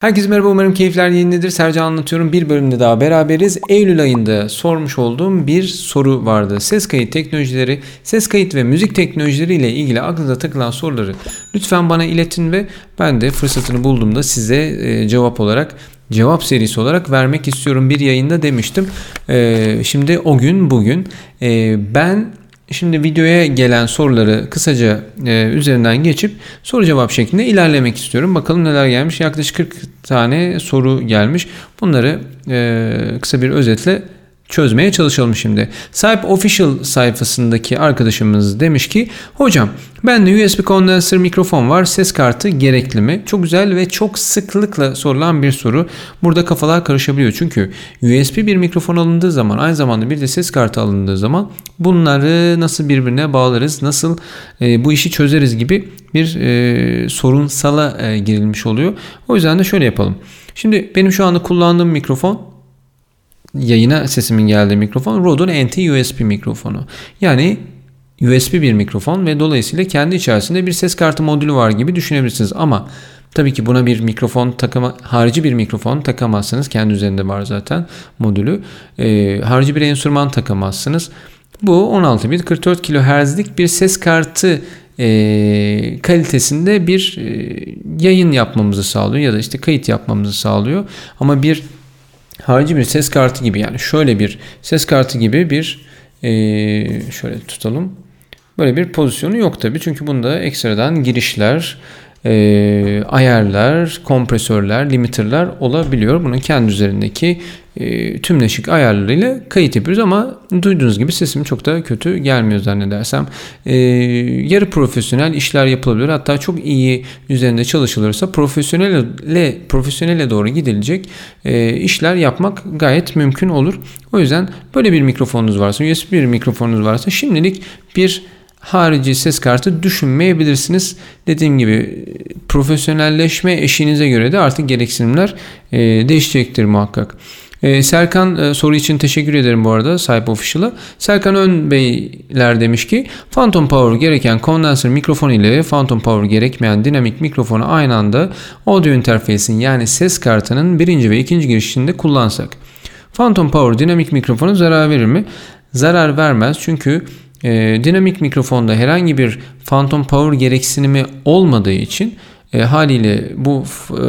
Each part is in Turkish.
Herkese merhaba umarım keyifler yerindedir. Sercan anlatıyorum. Bir bölümde daha beraberiz. Eylül ayında sormuş olduğum bir soru vardı. Ses kayıt teknolojileri, ses kayıt ve müzik teknolojileri ile ilgili aklınıza takılan soruları lütfen bana iletin ve ben de fırsatını bulduğumda size e, cevap olarak cevap serisi olarak vermek istiyorum bir yayında demiştim. E, şimdi o gün bugün e, ben Şimdi videoya gelen soruları kısaca e, üzerinden geçip soru cevap şeklinde ilerlemek istiyorum. Bakalım neler gelmiş. Yaklaşık 40 tane soru gelmiş. Bunları e, kısa bir özetle çözmeye çalışalım şimdi. Skype Official sayfasındaki arkadaşımız demiş ki Hocam bende USB kondansör mikrofon var. Ses kartı gerekli mi? Çok güzel ve çok sıklıkla sorulan bir soru. Burada kafalar karışabiliyor. Çünkü USB bir mikrofon alındığı zaman aynı zamanda bir de ses kartı alındığı zaman bunları nasıl birbirine bağlarız? Nasıl e, bu işi çözeriz gibi bir e, sorunsala e, girilmiş oluyor. O yüzden de şöyle yapalım. Şimdi benim şu anda kullandığım mikrofon yayına sesimin geldiği mikrofon Rode'un NT-USB mikrofonu. Yani USB bir mikrofon ve dolayısıyla kendi içerisinde bir ses kartı modülü var gibi düşünebilirsiniz. Ama tabii ki buna bir mikrofon takama, harici bir mikrofon takamazsınız. Kendi üzerinde var zaten modülü. E, harici bir enstrüman takamazsınız. Bu 16 bit 44 kHz'lik bir ses kartı e, kalitesinde bir e, yayın yapmamızı sağlıyor ya da işte kayıt yapmamızı sağlıyor. Ama bir harici bir ses kartı gibi yani şöyle bir ses kartı gibi bir e, şöyle tutalım. Böyle bir pozisyonu yok tabi çünkü bunda ekstradan girişler, e, ayarlar, kompresörler, limiterler olabiliyor. Bunun kendi üzerindeki e, tümleşik ayarlarıyla kayıt yapıyoruz ama duyduğunuz gibi sesim çok da kötü gelmiyor zannedersem. E, yarı profesyonel işler yapılabilir. Hatta çok iyi üzerinde çalışılırsa profesyonelle profesyonele doğru gidilecek e, işler yapmak gayet mümkün olur. O yüzden böyle bir mikrofonunuz varsa, USB bir mikrofonunuz varsa şimdilik bir harici ses kartı düşünmeyebilirsiniz. Dediğim gibi profesyonelleşme eşiğinize göre de artık gereksinimler e, değişecektir muhakkak. E, Serkan e, soru için teşekkür ederim bu arada Sahip Official'a. Serkan Önbeyler demiş ki Phantom Power gereken kondansör mikrofon ile Phantom Power gerekmeyen dinamik mikrofonu aynı anda audio interface'in yani ses kartının birinci ve ikinci girişinde kullansak. Phantom Power dinamik mikrofonu zarar verir mi? Zarar vermez çünkü e, dinamik mikrofonda herhangi bir phantom power gereksinimi olmadığı için e, haliyle bu e,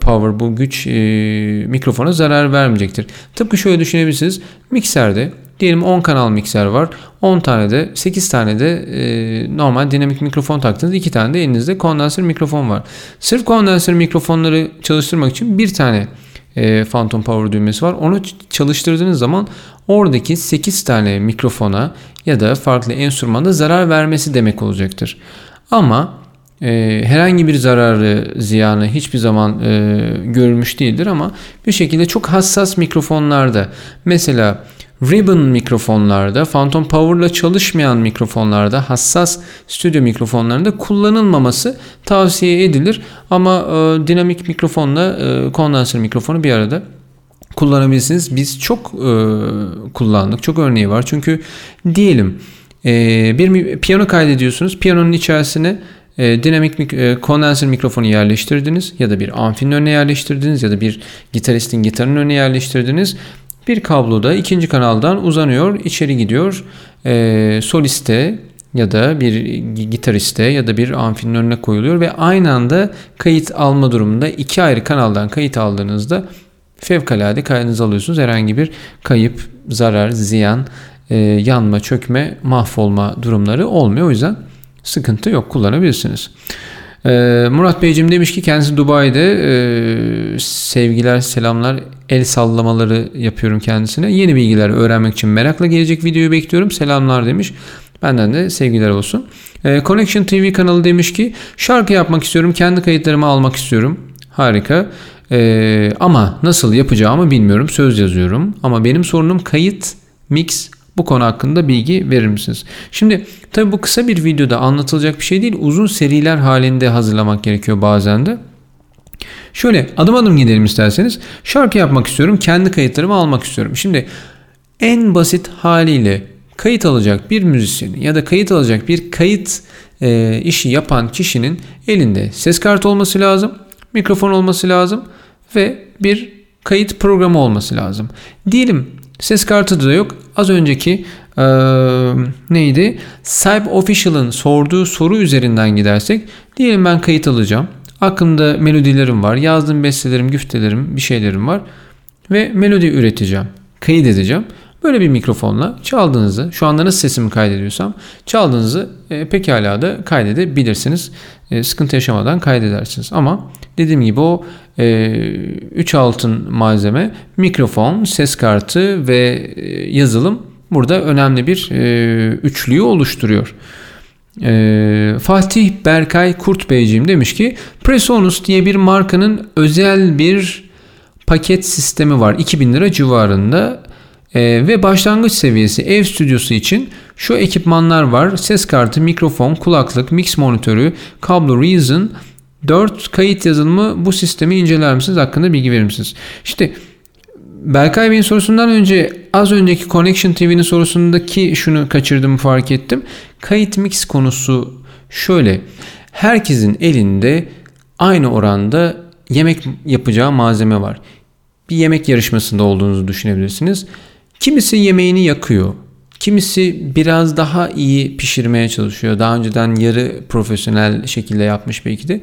power, bu güç e, mikrofona zarar vermeyecektir. Tıpkı şöyle düşünebilirsiniz. Mikserde diyelim 10 kanal mikser var. 10 tane de 8 tane de e, normal dinamik mikrofon taktınız. 2 tane de elinizde kondansör mikrofon var. Sırf kondansör mikrofonları çalıştırmak için bir tane e, Phantom Power düğmesi var. Onu çalıştırdığınız zaman oradaki 8 tane mikrofona ya da farklı enstrümanda zarar vermesi demek olacaktır. Ama e, herhangi bir zararı, ziyanı hiçbir zaman e, görülmüş değildir ama bir şekilde çok hassas mikrofonlarda mesela Ribbon mikrofonlarda, Phantom Power'la çalışmayan mikrofonlarda, hassas stüdyo mikrofonlarında kullanılmaması tavsiye edilir. Ama e, dinamik mikrofonla e, kondansör mikrofonu bir arada kullanabilirsiniz. Biz çok e, kullandık. Çok örneği var. Çünkü diyelim e, bir piyano kaydediyorsunuz. Piyanonun içerisine e, dinamik e, kondansör mikrofonu yerleştirdiniz ya da bir amfinin önüne yerleştirdiniz ya da bir gitaristin gitarının önüne yerleştirdiniz. Bir kablo da ikinci kanaldan uzanıyor, içeri gidiyor. E, soliste ya da bir gitariste ya da bir amfinin önüne koyuluyor ve aynı anda kayıt alma durumunda iki ayrı kanaldan kayıt aldığınızda fevkalade kaydınızı alıyorsunuz. Herhangi bir kayıp, zarar, ziyan, yanma, çökme, mahvolma durumları olmuyor. O yüzden sıkıntı yok kullanabilirsiniz. Ee, Murat Beyciğim demiş ki kendisi Dubai'de e, sevgiler selamlar el sallamaları yapıyorum kendisine. Yeni bilgiler öğrenmek için merakla gelecek videoyu bekliyorum. Selamlar demiş. Benden de sevgiler olsun. E, Connection TV kanalı demiş ki şarkı yapmak istiyorum. Kendi kayıtlarımı almak istiyorum. Harika. E, ama nasıl yapacağımı bilmiyorum. Söz yazıyorum. Ama benim sorunum kayıt, mix, bu konu hakkında bilgi verir misiniz? Şimdi tabi bu kısa bir videoda anlatılacak bir şey değil. Uzun seriler halinde hazırlamak gerekiyor bazen de. Şöyle adım adım gidelim isterseniz. Şarkı yapmak istiyorum. Kendi kayıtlarımı almak istiyorum. Şimdi en basit haliyle kayıt alacak bir müzisyen ya da kayıt alacak bir kayıt e, işi yapan kişinin elinde ses kartı olması lazım. Mikrofon olması lazım ve bir kayıt programı olması lazım. Diyelim ses kartı da yok. Az önceki ee, neydi? Skype Official'ın sorduğu soru üzerinden gidersek diyelim ben kayıt alacağım. Aklımda melodilerim var. Yazdığım bestelerim, güftelerim, bir şeylerim var. Ve melodi üreteceğim. Kayıt edeceğim. Böyle bir mikrofonla çaldığınızı, şu anda nasıl sesimi kaydediyorsam çaldığınızı e, pekala da kaydedebilirsiniz. E, sıkıntı yaşamadan kaydedersiniz. Ama dediğim gibi o 3 e, altın malzeme, mikrofon, ses kartı ve e, yazılım burada önemli bir e, üçlüyü oluşturuyor. E, Fatih Berkay Kurt Beyciğim demiş ki Presonus diye bir markanın özel bir paket sistemi var. 2000 lira civarında e, ve başlangıç seviyesi ev stüdyosu için şu ekipmanlar var. Ses kartı, mikrofon, kulaklık, mix monitörü, kablo Reason, 4 kayıt yazılımı bu sistemi inceler misiniz? Hakkında bilgi verir misiniz? İşte Berkay Bey'in sorusundan önce az önceki Connection TV'nin sorusundaki şunu kaçırdığımı fark ettim. Kayıt mix konusu şöyle. Herkesin elinde aynı oranda yemek yapacağı malzeme var. Bir yemek yarışmasında olduğunuzu düşünebilirsiniz. Kimisi yemeğini yakıyor. Kimisi biraz daha iyi pişirmeye çalışıyor. Daha önceden yarı profesyonel şekilde yapmış belki de.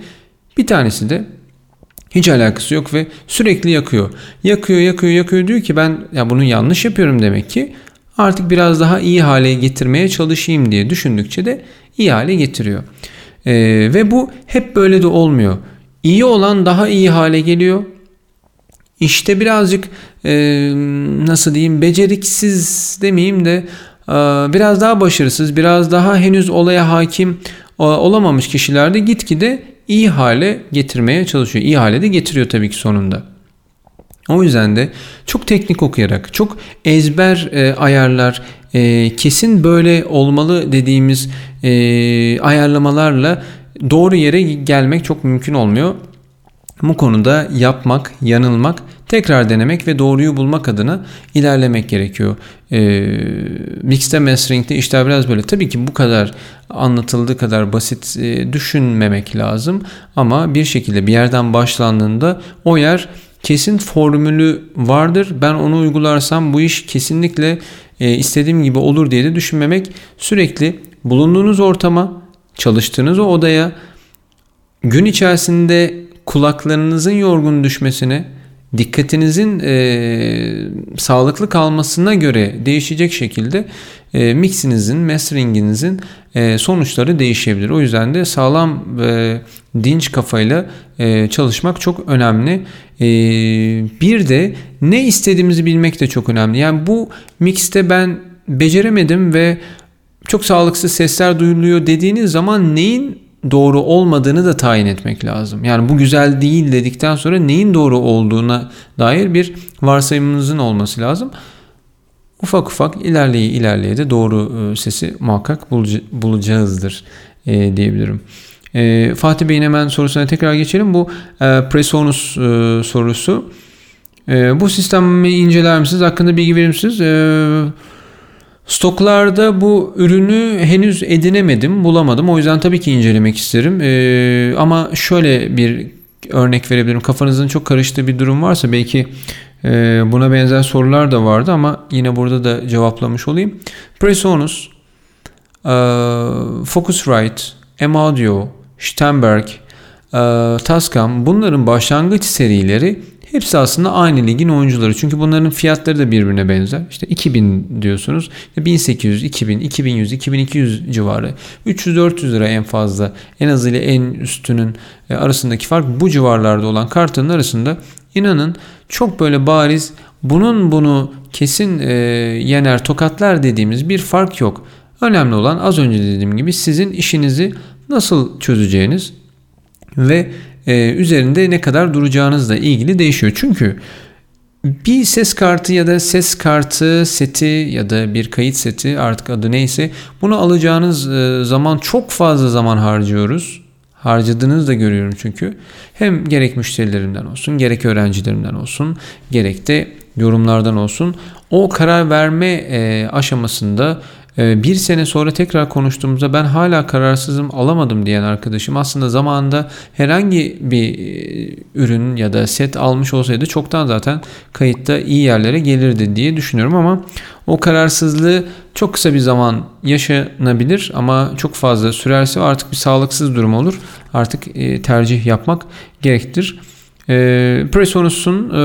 Bir tanesi de hiç alakası yok ve sürekli yakıyor. Yakıyor, yakıyor, yakıyor diyor ki ben ya bunu yanlış yapıyorum demek ki. Artık biraz daha iyi hale getirmeye çalışayım diye düşündükçe de iyi hale getiriyor. Ee, ve bu hep böyle de olmuyor. İyi olan daha iyi hale geliyor. İşte birazcık e, nasıl diyeyim beceriksiz demeyeyim de e, biraz daha başarısız, biraz daha henüz olaya hakim e, olamamış kişilerde gitgide iyi hale getirmeye çalışıyor. İyi hale de getiriyor tabii ki sonunda. O yüzden de çok teknik okuyarak, çok ezber e, ayarlar, e, kesin böyle olmalı dediğimiz e, ayarlamalarla doğru yere gelmek çok mümkün olmuyor. Bu konuda yapmak, yanılmak, tekrar denemek ve doğruyu bulmak adına ilerlemek gerekiyor. E, mixte mastering'de işler biraz böyle. Tabii ki bu kadar anlatıldığı kadar basit e, düşünmemek lazım. Ama bir şekilde bir yerden başlandığında o yer kesin formülü vardır. Ben onu uygularsam bu iş kesinlikle e, istediğim gibi olur diye de düşünmemek. Sürekli bulunduğunuz ortama, çalıştığınız o odaya gün içerisinde kulaklarınızın yorgun düşmesine, dikkatinizin e, sağlıklı kalmasına göre değişecek şekilde e, mixinizin, masteringinizin e, sonuçları değişebilir. O yüzden de sağlam ve dinç kafayla e, çalışmak çok önemli. E, bir de ne istediğimizi bilmek de çok önemli. Yani bu mixte ben beceremedim ve çok sağlıksız sesler duyuluyor dediğiniz zaman neyin doğru olmadığını da tayin etmek lazım. Yani bu güzel değil dedikten sonra neyin doğru olduğuna dair bir varsayımınızın olması lazım. Ufak ufak ilerleye ilerleye de doğru e, sesi muhakkak bulacağızdır e, diyebilirim. E, Fatih Bey'in hemen sorusuna tekrar geçelim. Bu e, Presonus sorusu. Bu sistemi inceler misiniz? Hakkında bilgi verir misiniz? E, Stoklarda bu ürünü henüz edinemedim, bulamadım. O yüzden tabii ki incelemek isterim. Ee, ama şöyle bir örnek verebilirim. Kafanızın çok karıştığı bir durum varsa belki e, buna benzer sorular da vardı ama yine burada da cevaplamış olayım. Presonus, e, Focusrite, M-Audio, Steinberg, e, Tascam bunların başlangıç serileri Hepsi aslında aynı ligin oyuncuları. Çünkü bunların fiyatları da birbirine benzer. İşte 2000 diyorsunuz. 1800, 2000, 2100, 2200 civarı. 300-400 lira en fazla. En az ile en üstünün e, arasındaki fark bu civarlarda olan kartın arasında inanın çok böyle bariz bunun bunu kesin e, yener tokatlar dediğimiz bir fark yok. Önemli olan az önce dediğim gibi sizin işinizi nasıl çözeceğiniz ve e, üzerinde ne kadar duracağınızla ilgili değişiyor. Çünkü bir ses kartı ya da ses kartı seti ya da bir kayıt seti artık adı neyse bunu alacağınız e, zaman çok fazla zaman harcıyoruz. Harcadığınızı da görüyorum çünkü. Hem gerek müşterilerimden olsun, gerek öğrencilerimden olsun, gerek de yorumlardan olsun. O karar verme e, aşamasında bir sene sonra tekrar konuştuğumuzda ben hala kararsızım alamadım diyen arkadaşım aslında zamanında herhangi bir e, ürün ya da set almış olsaydı çoktan zaten kayıtta iyi yerlere gelirdi diye düşünüyorum ama o kararsızlığı çok kısa bir zaman yaşanabilir ama çok fazla sürerse artık bir sağlıksız durum olur. Artık e, tercih yapmak gerektir. E, Presonus'un e,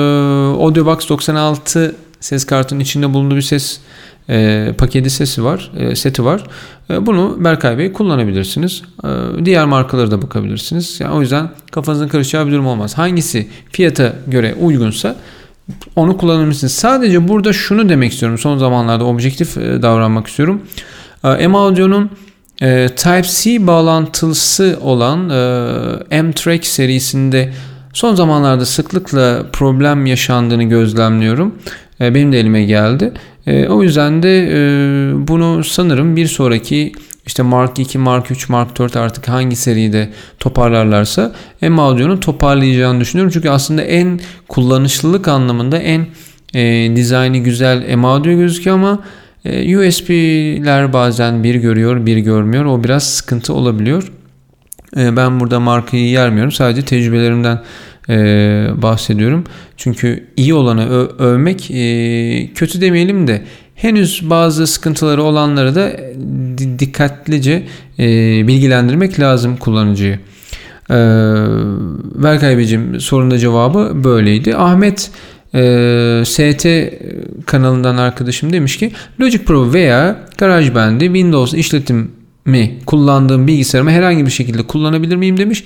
AudioBox 96 ses kartının içinde bulunduğu bir ses e, paketi sesi var, e, seti var. E, bunu Berkay Bey kullanabilirsiniz. E, diğer markalara da bakabilirsiniz. Yani o yüzden kafanızın karışacağı bir durum olmaz. Hangisi fiyata göre uygunsa onu kullanabilirsiniz. Sadece burada şunu demek istiyorum. Son zamanlarda objektif e, davranmak istiyorum. E, M Audio'nun e, Type-C bağlantısı olan e, M-Track serisinde son zamanlarda sıklıkla problem yaşandığını gözlemliyorum. E, benim de elime geldi. E, o yüzden de e, bunu sanırım bir sonraki işte Mark 2, Mark 3, Mark 4 artık hangi seride toparlarlarsa M Audio'nun toparlayacağını düşünüyorum. Çünkü aslında en kullanışlılık anlamında en e, dizaynı güzel M Audio gözüküyor ama e, USB'ler bazen bir görüyor bir görmüyor. O biraz sıkıntı olabiliyor. E, ben burada markayı yermiyorum. Sadece tecrübelerimden e, bahsediyorum. Çünkü iyi olanı övmek e, kötü demeyelim de henüz bazı sıkıntıları olanları da dikkatlice e, bilgilendirmek lazım kullanıcıyı. E, Berkay Beyciğim sorunun cevabı böyleydi. Ahmet e, ST kanalından arkadaşım demiş ki Logic Pro veya GarageBand'i Windows işletim mi kullandığım bilgisayarımı herhangi bir şekilde kullanabilir miyim demiş.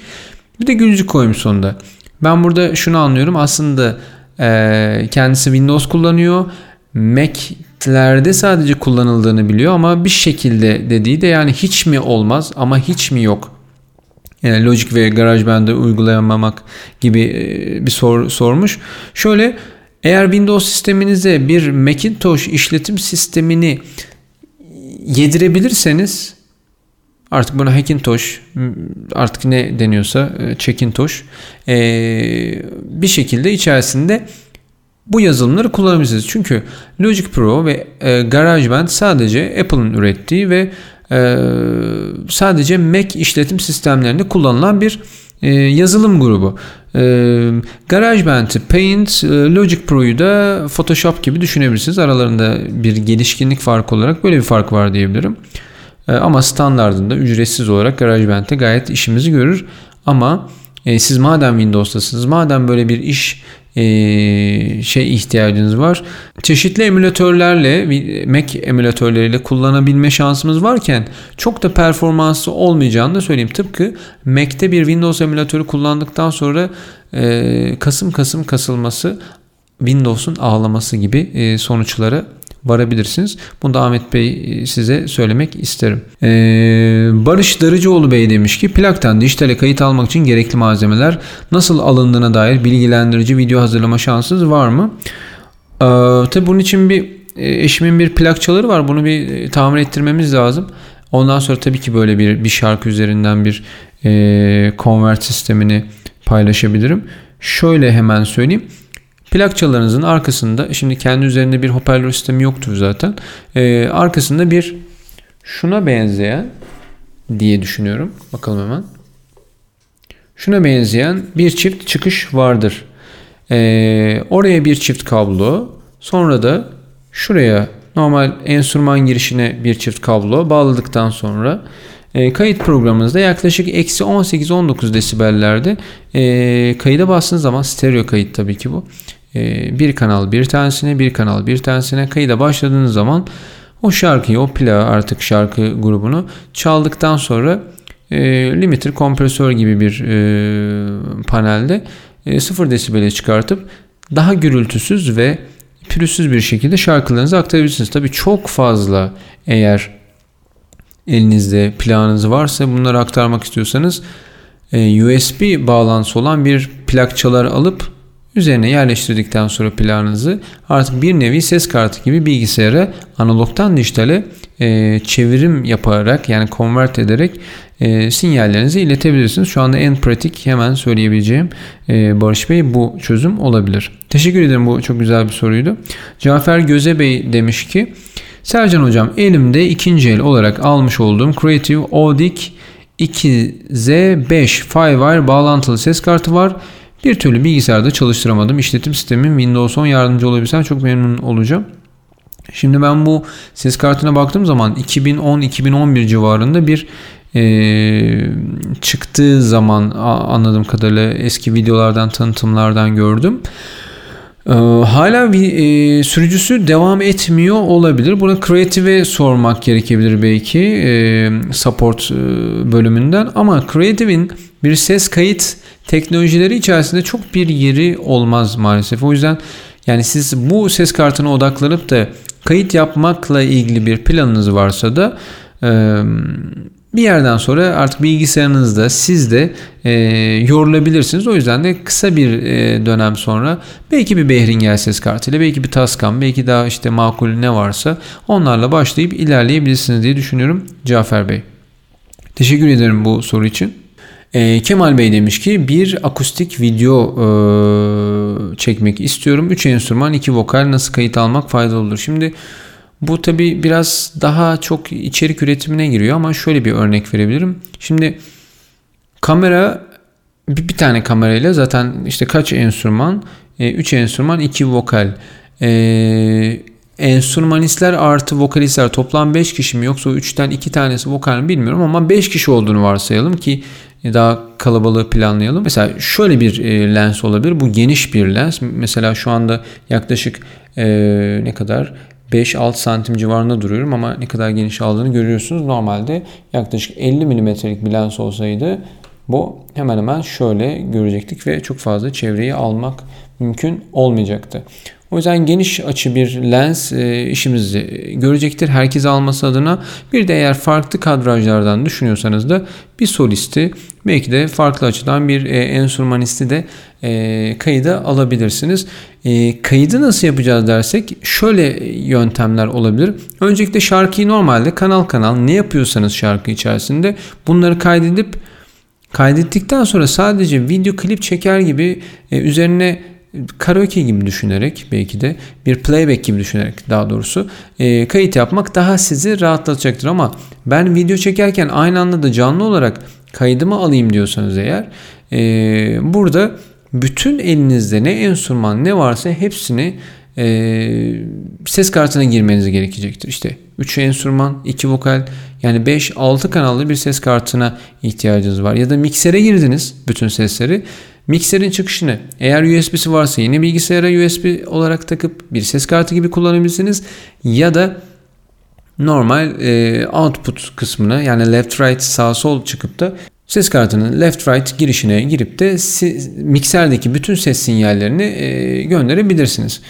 Bir de gülücük koymuş sonunda. Ben burada şunu anlıyorum. Aslında e, kendisi Windows kullanıyor. Mac'lerde sadece kullanıldığını biliyor ama bir şekilde dediği de yani hiç mi olmaz ama hiç mi yok? Yani Logic ve GarageBand'ı uygulayamamak gibi bir sor, sormuş. Şöyle eğer Windows sisteminize bir Macintosh işletim sistemini yedirebilirseniz Artık buna Hackintosh artık ne deniyorsa e, Checkintosh e, bir şekilde içerisinde bu yazılımları kullanabilirsiniz. Çünkü Logic Pro ve e, GarageBand sadece Apple'ın ürettiği ve sadece Mac işletim sistemlerinde kullanılan bir yazılım grubu. GarageBand'i Paint, Logic Pro'yu da Photoshop gibi düşünebilirsiniz. Aralarında bir gelişkinlik farkı olarak böyle bir fark var diyebilirim. Ee, ama standartında ücretsiz olarak GarageBand'de gayet işimizi görür. Ama e, siz madem Windows'tasınız, madem böyle bir iş e, şey ihtiyacınız var. Çeşitli emülatörlerle, Mac emülatörleriyle kullanabilme şansımız varken çok da performanslı olmayacağını da söyleyeyim. Tıpkı Mac'te bir Windows emülatörü kullandıktan sonra e, kasım kasım kasılması Windows'un ağlaması gibi sonuçlara varabilirsiniz. Bunu da Ahmet Bey e, size söylemek isterim. Ee, Barış Darıcıoğlu Bey demiş ki plaktan dijitale kayıt almak için gerekli malzemeler nasıl alındığına dair bilgilendirici video hazırlama şansınız var mı? Ee, tabi bunun için bir e, eşimin bir plakçaları var. Bunu bir e, tamir ettirmemiz lazım. Ondan sonra tabii ki böyle bir bir şarkı üzerinden bir e, convert sistemini paylaşabilirim. Şöyle hemen söyleyeyim. Plakçalarınızın arkasında şimdi kendi üzerinde bir hoparlör sistemi yoktur zaten. Ee, arkasında bir şuna benzeyen diye düşünüyorum. Bakalım hemen. Şuna benzeyen bir çift çıkış vardır. Ee, oraya bir çift kablo. Sonra da şuraya normal enstrüman girişine bir çift kablo bağladıktan sonra e, kayıt programınızda yaklaşık eksi 18-19 desibellerde e, kayıda bastığınız zaman stereo kayıt tabii ki bu. Ee, bir kanal bir tanesine bir kanal bir tanesine kayıda başladığınız zaman o şarkıyı o plağı artık şarkı grubunu çaldıktan sonra e, limiter kompresör gibi bir e, panelde e, 0 desibele çıkartıp daha gürültüsüz ve pürüzsüz bir şekilde şarkılarınızı aktarabilirsiniz. Tabi çok fazla eğer elinizde planınız varsa bunları aktarmak istiyorsanız e, USB bağlantısı olan bir plakçalar alıp Üzerine yerleştirdikten sonra planınızı artık bir nevi ses kartı gibi bilgisayara analogtan dijitale e, çevirim yaparak yani convert ederek e, sinyallerinizi iletebilirsiniz. Şu anda en pratik hemen söyleyebileceğim e, Barış Bey bu çözüm olabilir. Teşekkür ederim bu çok güzel bir soruydu. Cafer Göze Bey demiş ki Sercan hocam elimde ikinci el olarak almış olduğum Creative Audio 2Z5 Firewire bağlantılı ses kartı var. Bir türlü bilgisayarda çalıştıramadım. İşletim sistemim Windows 10 yardımcı olabilsen çok memnun olacağım. Şimdi ben bu ses kartına baktığım zaman 2010-2011 civarında bir e, çıktığı zaman anladığım kadarıyla eski videolardan tanıtımlardan gördüm. E, hala bir e, sürücüsü devam etmiyor olabilir. Buna Creative'e sormak gerekebilir belki e, support e, bölümünden ama Creative'in bir ses kayıt teknolojileri içerisinde çok bir yeri olmaz maalesef. O yüzden yani siz bu ses kartına odaklanıp da kayıt yapmakla ilgili bir planınız varsa da bir yerden sonra artık bilgisayarınızda siz de e, yorulabilirsiniz. O yüzden de kısa bir e, dönem sonra belki bir Behringer ses kartıyla belki bir Tascam belki daha işte makul ne varsa onlarla başlayıp ilerleyebilirsiniz diye düşünüyorum Cafer Bey. Teşekkür ederim bu soru için. E, Kemal Bey demiş ki bir akustik video e, çekmek istiyorum. 3 enstrüman 2 vokal nasıl kayıt almak faydalı olur. Şimdi bu tabi biraz daha çok içerik üretimine giriyor ama şöyle bir örnek verebilirim. Şimdi kamera bir, bir tane kamerayla zaten işte kaç enstrüman? 3 e, enstrüman 2 vokal. E, enstrümanistler artı vokalistler toplam 5 kişi mi yoksa 3'ten 2 tanesi vokal mi bilmiyorum ama 5 kişi olduğunu varsayalım ki daha kalabalığı planlayalım. Mesela şöyle bir e, lens olabilir. Bu geniş bir lens. Mesela şu anda yaklaşık e, ne kadar 5-6 santim civarında duruyorum ama ne kadar geniş aldığını görüyorsunuz. Normalde yaklaşık 50 milimetrelik bir lens olsaydı bu hemen hemen şöyle görecektik ve çok fazla çevreyi almak mümkün olmayacaktı. O yüzden geniş açı bir lens e, işimizi görecektir. Herkes alması adına bir de eğer farklı kadrajlardan düşünüyorsanız da bir solisti belki de farklı açıdan bir e, enstrümanisti de e, kayıda alabilirsiniz. E, kaydı nasıl yapacağız dersek şöyle yöntemler olabilir. Öncelikle şarkıyı normalde kanal kanal ne yapıyorsanız şarkı içerisinde bunları kaydedip kaydettikten sonra sadece video klip çeker gibi e, üzerine karaoke gibi düşünerek belki de bir playback gibi düşünerek daha doğrusu e, kayıt yapmak daha sizi rahatlatacaktır ama ben video çekerken aynı anda da canlı olarak kaydımı alayım diyorsanız eğer e, burada bütün elinizde ne enstrüman ne varsa hepsini e, ses kartına girmeniz gerekecektir. İşte 3 enstrüman, 2 vokal yani 5-6 kanallı bir ses kartına ihtiyacınız var. Ya da miksere girdiniz bütün sesleri. Mikserin çıkışını eğer USB'si varsa yine bilgisayara USB olarak takıp bir ses kartı gibi kullanabilirsiniz. Ya da normal e, output kısmına yani left right sağ sol çıkıp da ses kartının left right girişine girip de mikserdeki bütün ses sinyallerini e, gönderebilirsiniz.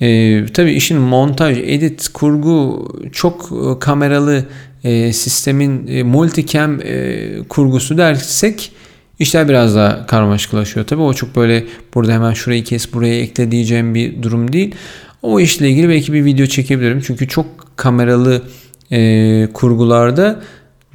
E, tabii işin montaj, edit, kurgu çok e, kameralı e, sistemin e, multicam e, kurgusu dersek işler biraz daha karmaşıklaşıyor. Tabii o çok böyle burada hemen şurayı kes buraya ekle diyeceğim bir durum değil. O işle ilgili belki bir video çekebilirim. Çünkü çok kameralı e, kurgularda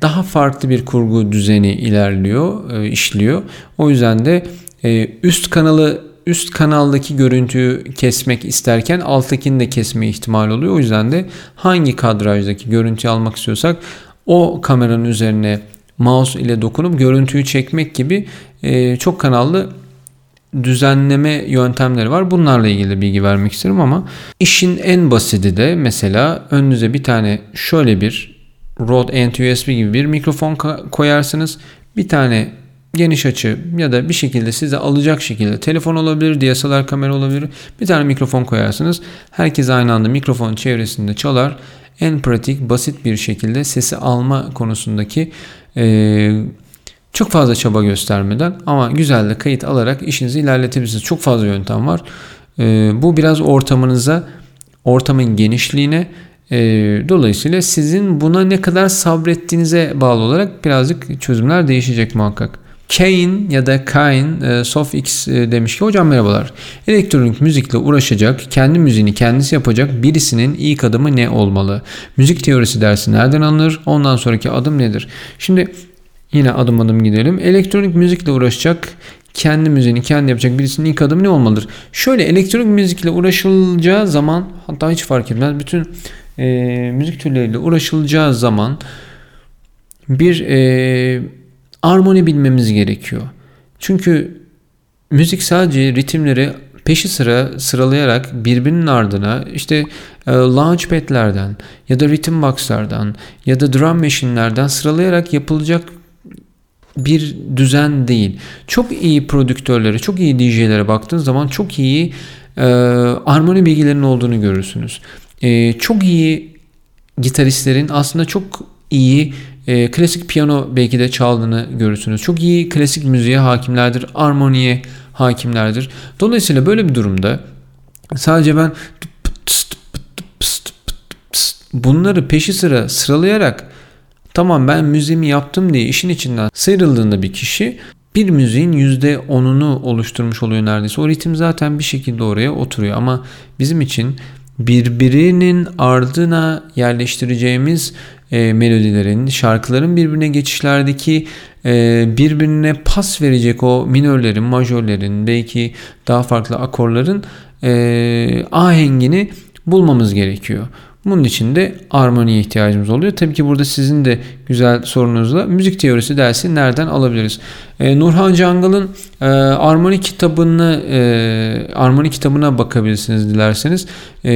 daha farklı bir kurgu düzeni ilerliyor, e, işliyor. O yüzden de e, üst kanalı üst kanaldaki görüntüyü kesmek isterken alttakini de kesme ihtimali oluyor. O yüzden de hangi kadrajdaki görüntüyü almak istiyorsak o kameranın üzerine mouse ile dokunup görüntüyü çekmek gibi e, çok kanallı düzenleme yöntemleri var. Bunlarla ilgili bilgi vermek isterim ama işin en basiti de mesela önünüze bir tane şöyle bir Rode NT-USB gibi bir mikrofon koyarsınız. Bir tane geniş açı ya da bir şekilde size alacak şekilde telefon olabilir, DSLR kamera olabilir. Bir tane mikrofon koyarsınız. Herkes aynı anda mikrofon çevresinde çalar. En pratik, basit bir şekilde sesi alma konusundaki e, çok fazla çaba göstermeden ama güzel de kayıt alarak işinizi ilerletebilirsiniz. Çok fazla yöntem var. E, bu biraz ortamınıza, ortamın genişliğine e, dolayısıyla sizin buna ne kadar sabrettiğinize bağlı olarak birazcık çözümler değişecek muhakkak. Kane ya da Kain e, SofX e, demiş ki hocam merhabalar. Elektronik müzikle uğraşacak, kendi müziğini kendisi yapacak birisinin ilk adımı ne olmalı? Müzik teorisi dersi nereden alınır? Ondan sonraki adım nedir? Şimdi yine adım adım gidelim. Elektronik müzikle uğraşacak, kendi müziğini kendi yapacak birisinin ilk adımı ne olmalıdır? Şöyle elektronik müzikle uğraşılacağı zaman hatta hiç fark etmez. Bütün e, müzik türleriyle uğraşılacağı zaman bir e, armoni bilmemiz gerekiyor. Çünkü müzik sadece ritimleri peşi sıra sıralayarak birbirinin ardına işte e, launchpad'lerden ya da rhythm box'lardan ya da drum machine'lerden sıralayarak yapılacak bir düzen değil. Çok iyi prodüktörlere, çok iyi DJ'lere baktığınız zaman çok iyi e, armoni bilgilerinin olduğunu görürsünüz. E, çok iyi gitaristlerin aslında çok iyi e, klasik piyano belki de çaldığını görürsünüz. Çok iyi klasik müziğe hakimlerdir, armoniye hakimlerdir. Dolayısıyla böyle bir durumda sadece ben bunları peşi sıra sıralayarak tamam ben müziğimi yaptım diye işin içinden sıyrıldığında bir kişi bir müziğin %10'unu oluşturmuş oluyor neredeyse. O ritim zaten bir şekilde oraya oturuyor ama bizim için birbirinin ardına yerleştireceğimiz e, melodilerin, şarkıların birbirine geçişlerdeki e, birbirine pas verecek o minörlerin, majörlerin, belki daha farklı akorların e, ahengini bulmamız gerekiyor. Bunun için de armoniye ihtiyacımız oluyor. Tabii ki burada sizin de güzel sorunuzla müzik teorisi dersi nereden alabiliriz? Ee, Nurhan Cangal'ın e, armoni kitabını e, armoni kitabına bakabilirsiniz dilerseniz. E,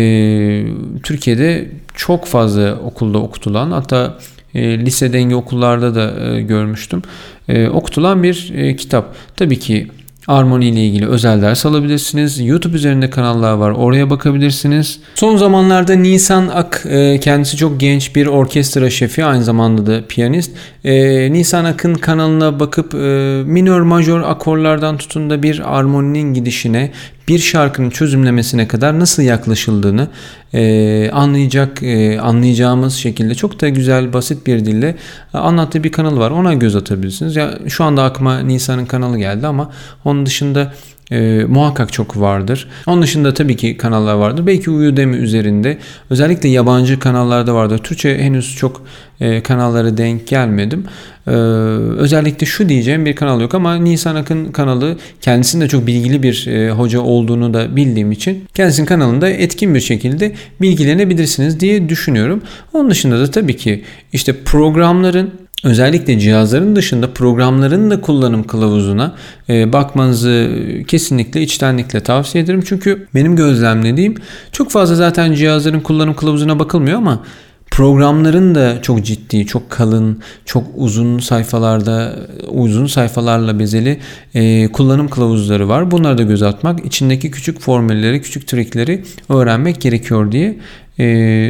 Türkiye'de çok fazla okulda okutulan hatta e, lise denge okullarda da e, görmüştüm. E, okutulan bir e, kitap. Tabii ki Armoni ile ilgili özel ders alabilirsiniz. YouTube üzerinde kanallar var. Oraya bakabilirsiniz. Son zamanlarda Nisan Ak e, kendisi çok genç bir orkestra şefi. Aynı zamanda da piyanist. E, Nisan Ak'ın kanalına bakıp e, minör majör akorlardan tutun da bir armoninin gidişine bir şarkının çözümlemesine kadar nasıl yaklaşıldığını e, anlayacak e, anlayacağımız şekilde çok da güzel basit bir dille anlattığı bir kanal var. Ona göz atabilirsiniz. Ya şu anda aklıma Nisan'ın kanalı geldi ama onun dışında e, muhakkak çok vardır. Onun dışında tabii ki kanallar vardır. Belki Udemy üzerinde özellikle yabancı kanallarda vardır. Türkçe henüz çok e, kanallara denk gelmedim. E, özellikle şu diyeceğim bir kanal yok ama Nisan Akın kanalı kendisinde çok bilgili bir e, hoca olduğunu da bildiğim için kendisinin kanalında etkin bir şekilde bilgilenebilirsiniz diye düşünüyorum. Onun dışında da tabii ki işte programların Özellikle cihazların dışında programların da kullanım kılavuzuna e, bakmanızı kesinlikle içtenlikle tavsiye ederim. Çünkü benim gözlemlediğim çok fazla zaten cihazların kullanım kılavuzuna bakılmıyor ama programların da çok ciddi, çok kalın, çok uzun sayfalarda, uzun sayfalarla bezeli e, kullanım kılavuzları var. Bunlara da göz atmak, içindeki küçük formülleri, küçük trikleri öğrenmek gerekiyor diye e,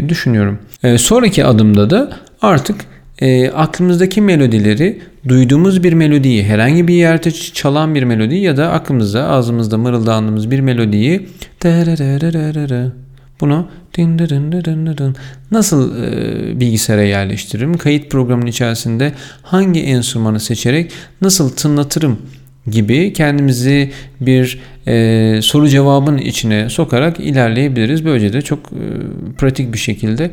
düşünüyorum. E, sonraki adımda da artık e, aklımızdaki melodileri duyduğumuz bir melodiyi herhangi bir yerde çalan bir melodi ya da aklımızda ağzımızda mırıldandığımız bir melodiyi bunu nasıl e, bilgisayara yerleştiririm? Kayıt programının içerisinde hangi enstrümanı seçerek nasıl tınlatırım gibi kendimizi bir e, soru cevabın içine sokarak ilerleyebiliriz. Böylece de çok e, pratik bir şekilde e,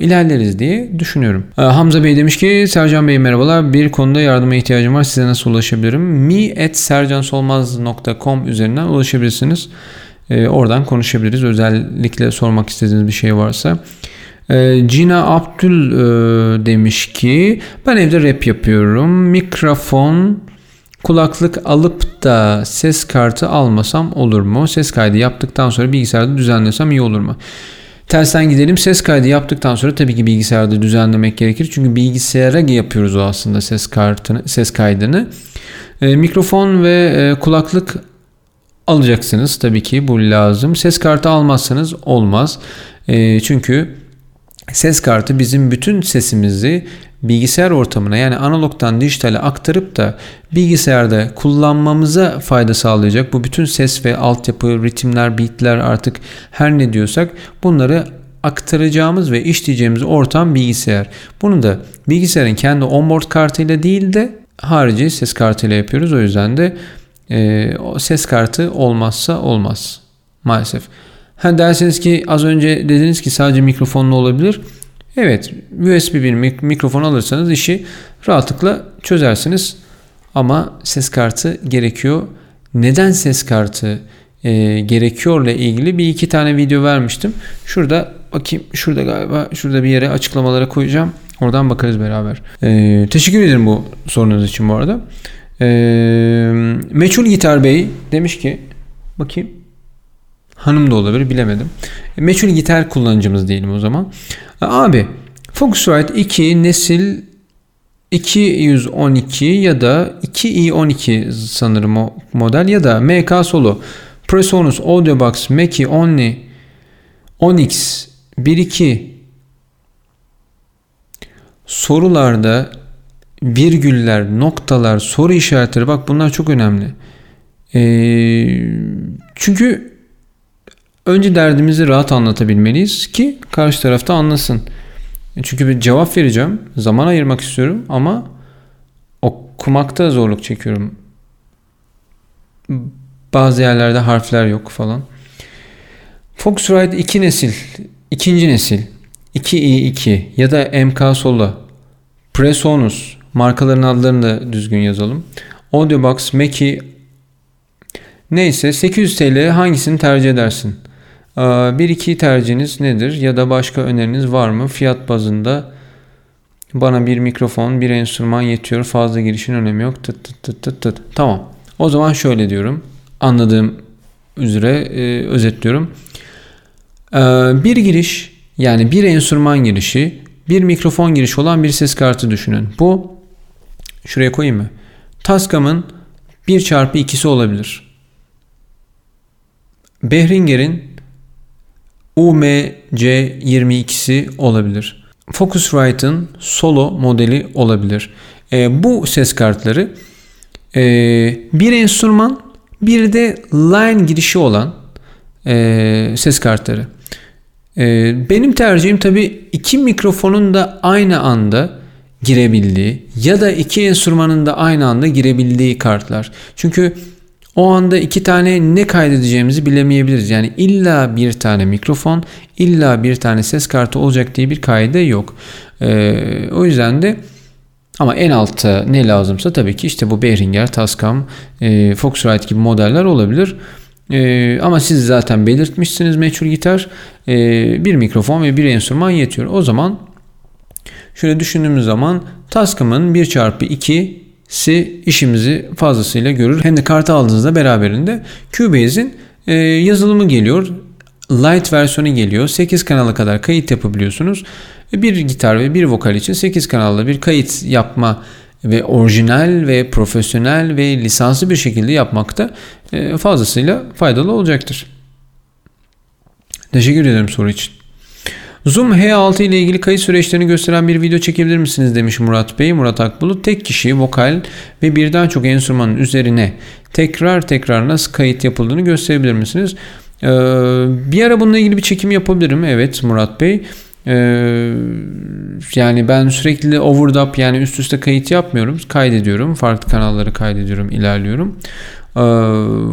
ilerleriz diye düşünüyorum. E, Hamza Bey demiş ki Sercan Bey merhabalar bir konuda yardıma ihtiyacım var size nasıl ulaşabilirim? mi.sercansolmaz.com üzerinden ulaşabilirsiniz. E, oradan konuşabiliriz. Özellikle sormak istediğiniz bir şey varsa. E, Cina Abdül e, demiş ki ben evde rap yapıyorum. Mikrofon Kulaklık alıp da ses kartı almasam olur mu? Ses kaydı yaptıktan sonra bilgisayarda düzenlesem iyi olur mu? Tersten gidelim. Ses kaydı yaptıktan sonra tabii ki bilgisayarda düzenlemek gerekir. Çünkü bilgisayara yapıyoruz o aslında ses kartını, ses kaydını. E, mikrofon ve e, kulaklık alacaksınız. Tabii ki bu lazım. Ses kartı almazsanız olmaz. E, çünkü ses kartı bizim bütün sesimizi bilgisayar ortamına yani analogdan dijitale aktarıp da bilgisayarda kullanmamıza fayda sağlayacak. Bu bütün ses ve altyapı, ritimler, beatler artık her ne diyorsak bunları aktaracağımız ve işleyeceğimiz ortam bilgisayar. Bunu da bilgisayarın kendi onboard kartıyla değil de harici ses kartıyla yapıyoruz. O yüzden de e, ses kartı olmazsa olmaz maalesef. Ha derseniz ki az önce dediniz ki sadece mikrofonlu olabilir. Evet USB bir mikrofon alırsanız işi rahatlıkla çözersiniz. Ama ses kartı gerekiyor. Neden ses kartı e, gerekiyorla ilgili bir iki tane video vermiştim. Şurada bakayım şurada galiba şurada bir yere açıklamalara koyacağım. Oradan bakarız beraber. Ee, teşekkür ederim bu sorunuz için bu arada. Ee, Meçhul Gitar Bey demiş ki bakayım hanım da olabilir bilemedim. Meçhul gitar kullanıcımız diyelim o zaman. Abi Focusrite 2 nesil 212 ya da 2i12 sanırım o model ya da MK Solo Presonus Audiobox Mackie Only Onyx 1.2 sorularda virgüller, noktalar, soru işaretleri bak bunlar çok önemli. Ee, çünkü önce derdimizi rahat anlatabilmeliyiz ki karşı tarafta anlasın. Çünkü bir cevap vereceğim. Zaman ayırmak istiyorum ama okumakta zorluk çekiyorum. Bazı yerlerde harfler yok falan. Focusrite 2 nesil, ikinci nesil, 2i2 ya da MK Solo, Presonus markaların adlarını da düzgün yazalım. Audiobox, Mackie neyse 800 TL hangisini tercih edersin? Bir iki tercihiniz nedir ya da başka öneriniz var mı? Fiyat bazında bana bir mikrofon, bir enstrüman yetiyor. Fazla girişin önemi yok. Tıt tıt tıt tıt tıt. Tamam. O zaman şöyle diyorum. Anladığım üzere e, özetliyorum. E, bir giriş yani bir enstrüman girişi, bir mikrofon girişi olan bir ses kartı düşünün. Bu şuraya koyayım mı? Tascam'ın 1 çarpı 2'si olabilir. Behringer'in UMC22'si olabilir. Focusrite'ın Solo modeli olabilir. E, bu ses kartları e, bir enstrüman bir de line girişi olan e, ses kartları. E, benim tercihim tabi iki mikrofonun da aynı anda girebildiği ya da iki enstrümanın da aynı anda girebildiği kartlar. Çünkü o anda iki tane ne kaydedeceğimizi bilemeyebiliriz. Yani illa bir tane mikrofon, illa bir tane ses kartı olacak diye bir kaide yok. Ee, o yüzden de ama en altta ne lazımsa tabii ki işte bu Behringer, Tascam, e, Focusrite gibi modeller olabilir. E, ama siz zaten belirtmişsiniz meçhul gitar. E, bir mikrofon ve bir enstrüman yetiyor. O zaman şöyle düşündüğümüz zaman Tascam'ın 1x2 si işimizi fazlasıyla görür. Hem de kartı aldığınızda beraberinde Cubase'in e, yazılımı geliyor. Light versiyonu geliyor. 8 kanala kadar kayıt yapabiliyorsunuz. Bir gitar ve bir vokal için 8 kanalda bir kayıt yapma ve orijinal ve profesyonel ve lisanslı bir şekilde yapmakta e, fazlasıyla faydalı olacaktır. Teşekkür ederim soru için. Zoom H6 ile ilgili kayıt süreçlerini gösteren bir video çekebilir misiniz demiş Murat Bey. Murat Akbulut tek kişi vokal ve birden çok enstrümanın üzerine tekrar tekrar nasıl kayıt yapıldığını gösterebilir misiniz? Ee, bir ara bununla ilgili bir çekim yapabilirim. Evet Murat Bey. Ee, yani ben sürekli overdub yani üst üste kayıt yapmıyorum. Kaydediyorum. Farklı kanalları kaydediyorum. ilerliyorum. Ee,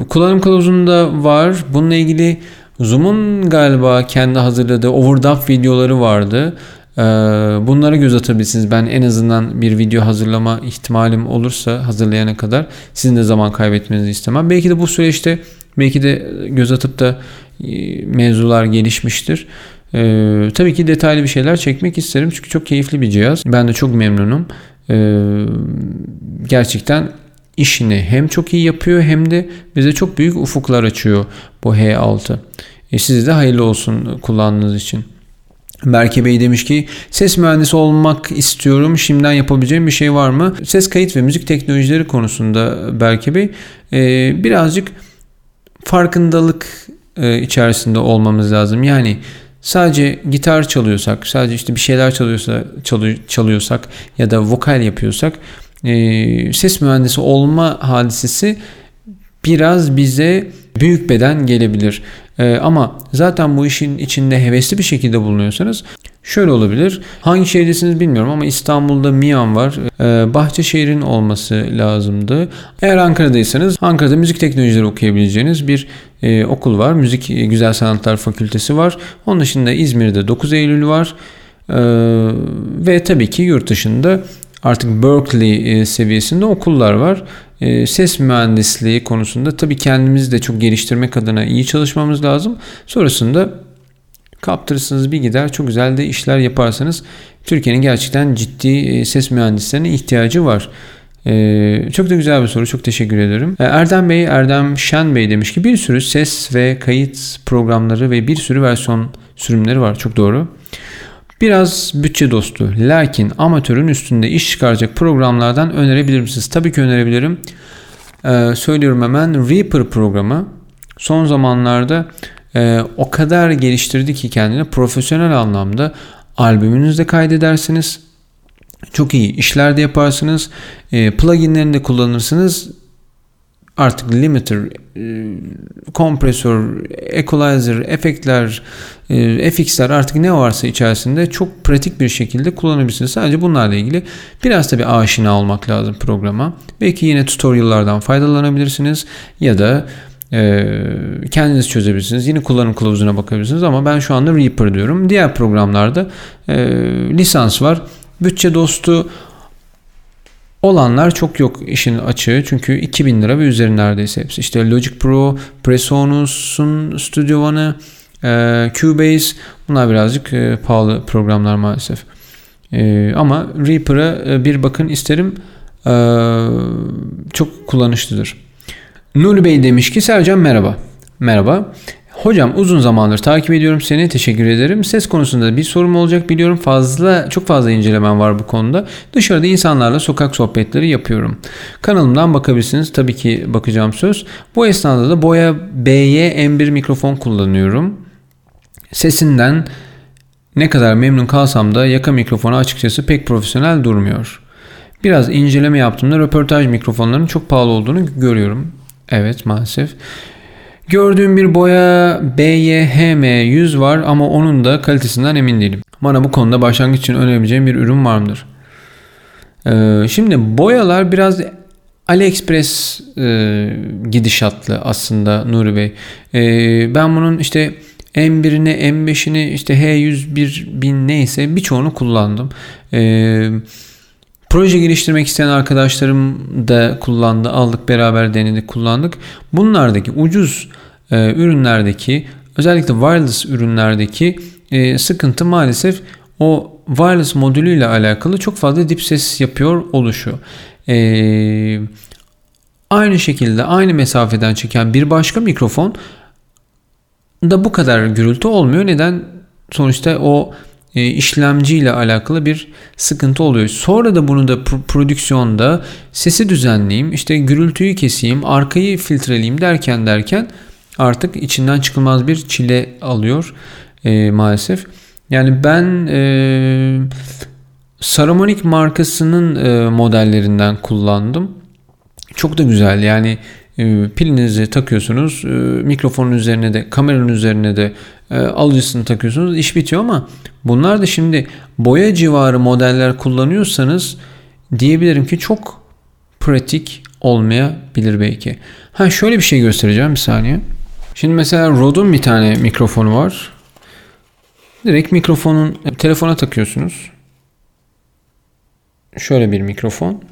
kullanım kılavuzunda var. Bununla ilgili Zoom'un galiba kendi hazırladığı overdub videoları vardı. Ee, bunlara göz atabilirsiniz. Ben en azından bir video hazırlama ihtimalim olursa hazırlayana kadar sizin de zaman kaybetmenizi istemem. Belki de bu süreçte belki de göz atıp da e, mevzular gelişmiştir. Ee, tabii ki detaylı bir şeyler çekmek isterim çünkü çok keyifli bir cihaz. Ben de çok memnunum. Ee, gerçekten işini hem çok iyi yapıyor hem de bize çok büyük ufuklar açıyor bu H6. E size de hayırlı olsun kullandığınız için. Berke Bey demiş ki ses mühendisi olmak istiyorum. Şimdiden yapabileceğim bir şey var mı? Ses kayıt ve müzik teknolojileri konusunda Berke Bey e, birazcık farkındalık e, içerisinde olmamız lazım. Yani sadece gitar çalıyorsak, sadece işte bir şeyler çalıyorsa çalıyorsak ya da vokal yapıyorsak e, ses mühendisi olma hadisesi biraz bize büyük beden gelebilir. E, ama zaten bu işin içinde hevesli bir şekilde bulunuyorsanız şöyle olabilir. Hangi şehirdesiniz bilmiyorum ama İstanbul'da Mian var. E, Bahçeşehir'in olması lazımdı. Eğer Ankara'daysanız Ankara'da müzik teknolojileri okuyabileceğiniz bir e, okul var. Müzik e, Güzel Sanatlar Fakültesi var. Onun dışında İzmir'de 9 Eylül var. Ee, ve tabii ki yurt dışında artık Berkeley e, seviyesinde okullar var. E, ses mühendisliği konusunda tabii kendimizi de çok geliştirmek adına iyi çalışmamız lazım. Sonrasında kaptırırsınız bir gider. Çok güzel de işler yaparsanız Türkiye'nin gerçekten ciddi e, ses mühendislerine ihtiyacı var. Çok da güzel bir soru. Çok teşekkür ederim. Erdem Bey, Erdem Şen Bey demiş ki bir sürü ses ve kayıt programları ve bir sürü versiyon sürümleri var. Çok doğru. Biraz bütçe dostu lakin amatörün üstünde iş çıkaracak programlardan önerebilir misiniz? Tabii ki önerebilirim. Ee, söylüyorum hemen Reaper programı son zamanlarda e, o kadar geliştirdi ki kendini profesyonel anlamda albümünüzde kaydedersiniz. Çok iyi işler de yaparsınız. E, pluginlerini de kullanırsınız. Artık limiter, e, kompresör, equalizer, efektler, e, FX'ler artık ne varsa içerisinde çok pratik bir şekilde kullanabilirsiniz. Sadece bunlarla ilgili biraz da bir aşina olmak lazım programa. Belki yine tutorial'lardan faydalanabilirsiniz ya da e, kendiniz çözebilirsiniz. Yine kullanım kılavuzuna bakabilirsiniz ama ben şu anda Reaper diyorum. Diğer programlarda lisans var. Bütçe dostu olanlar çok yok işin açığı. Çünkü 2000 lira ve üzeri neredeyse hepsi. İşte Logic Pro, Presonus'un Studio One'ı, e, Cubase bunlar birazcık e, pahalı programlar maalesef. E, ama Reaper'a e, bir bakın isterim. E, çok kullanışlıdır. Nuri Bey demiş ki Sercan merhaba. Merhaba. Hocam uzun zamandır takip ediyorum seni. Teşekkür ederim. Ses konusunda bir sorum olacak biliyorum. Fazla çok fazla incelemem var bu konuda. Dışarıda insanlarla sokak sohbetleri yapıyorum. Kanalımdan bakabilirsiniz. Tabii ki bakacağım söz. Bu esnada da Boya BY M1 mikrofon kullanıyorum. Sesinden ne kadar memnun kalsam da yaka mikrofonu açıkçası pek profesyonel durmuyor. Biraz inceleme yaptığımda röportaj mikrofonlarının çok pahalı olduğunu görüyorum. Evet maalesef. Gördüğüm bir boya BYHM100 var ama onun da kalitesinden emin değilim. Bana bu konuda başlangıç için önerebileceğim bir ürün var mıdır? Ee, şimdi boyalar biraz AliExpress e, gidişatlı aslında Nuri Bey. E, ben bunun işte M1'ini, M5'ini, işte H101 bin neyse birçoğunu kullandım. E, Proje geliştirmek isteyen arkadaşlarım da kullandı. Aldık beraber denedik kullandık. Bunlardaki ucuz e, ürünlerdeki özellikle wireless ürünlerdeki e, sıkıntı maalesef o wireless modülüyle alakalı çok fazla dip ses yapıyor oluşu. E, aynı şekilde aynı mesafeden çeken bir başka mikrofon da bu kadar gürültü olmuyor. Neden? Sonuçta o e, işlemciyle alakalı bir sıkıntı oluyor. Sonra da bunu da prodüksiyonda sesi düzenleyeyim, işte gürültüyü keseyim, arkayı filtreleyeyim derken derken artık içinden çıkılmaz bir çile alıyor e, maalesef. Yani ben e, Saramonic markasının e, modellerinden kullandım. Çok da güzel yani e, pilinizi takıyorsunuz e, mikrofonun üzerine de kameranın üzerine de e, alıcısını takıyorsunuz iş bitiyor ama bunlar da şimdi boya civarı modeller kullanıyorsanız diyebilirim ki çok pratik olmayabilir belki. Ha şöyle bir şey göstereceğim bir saniye. Şimdi mesela Rode'un bir tane mikrofonu var. Direkt mikrofonun telefona takıyorsunuz. Şöyle bir mikrofon.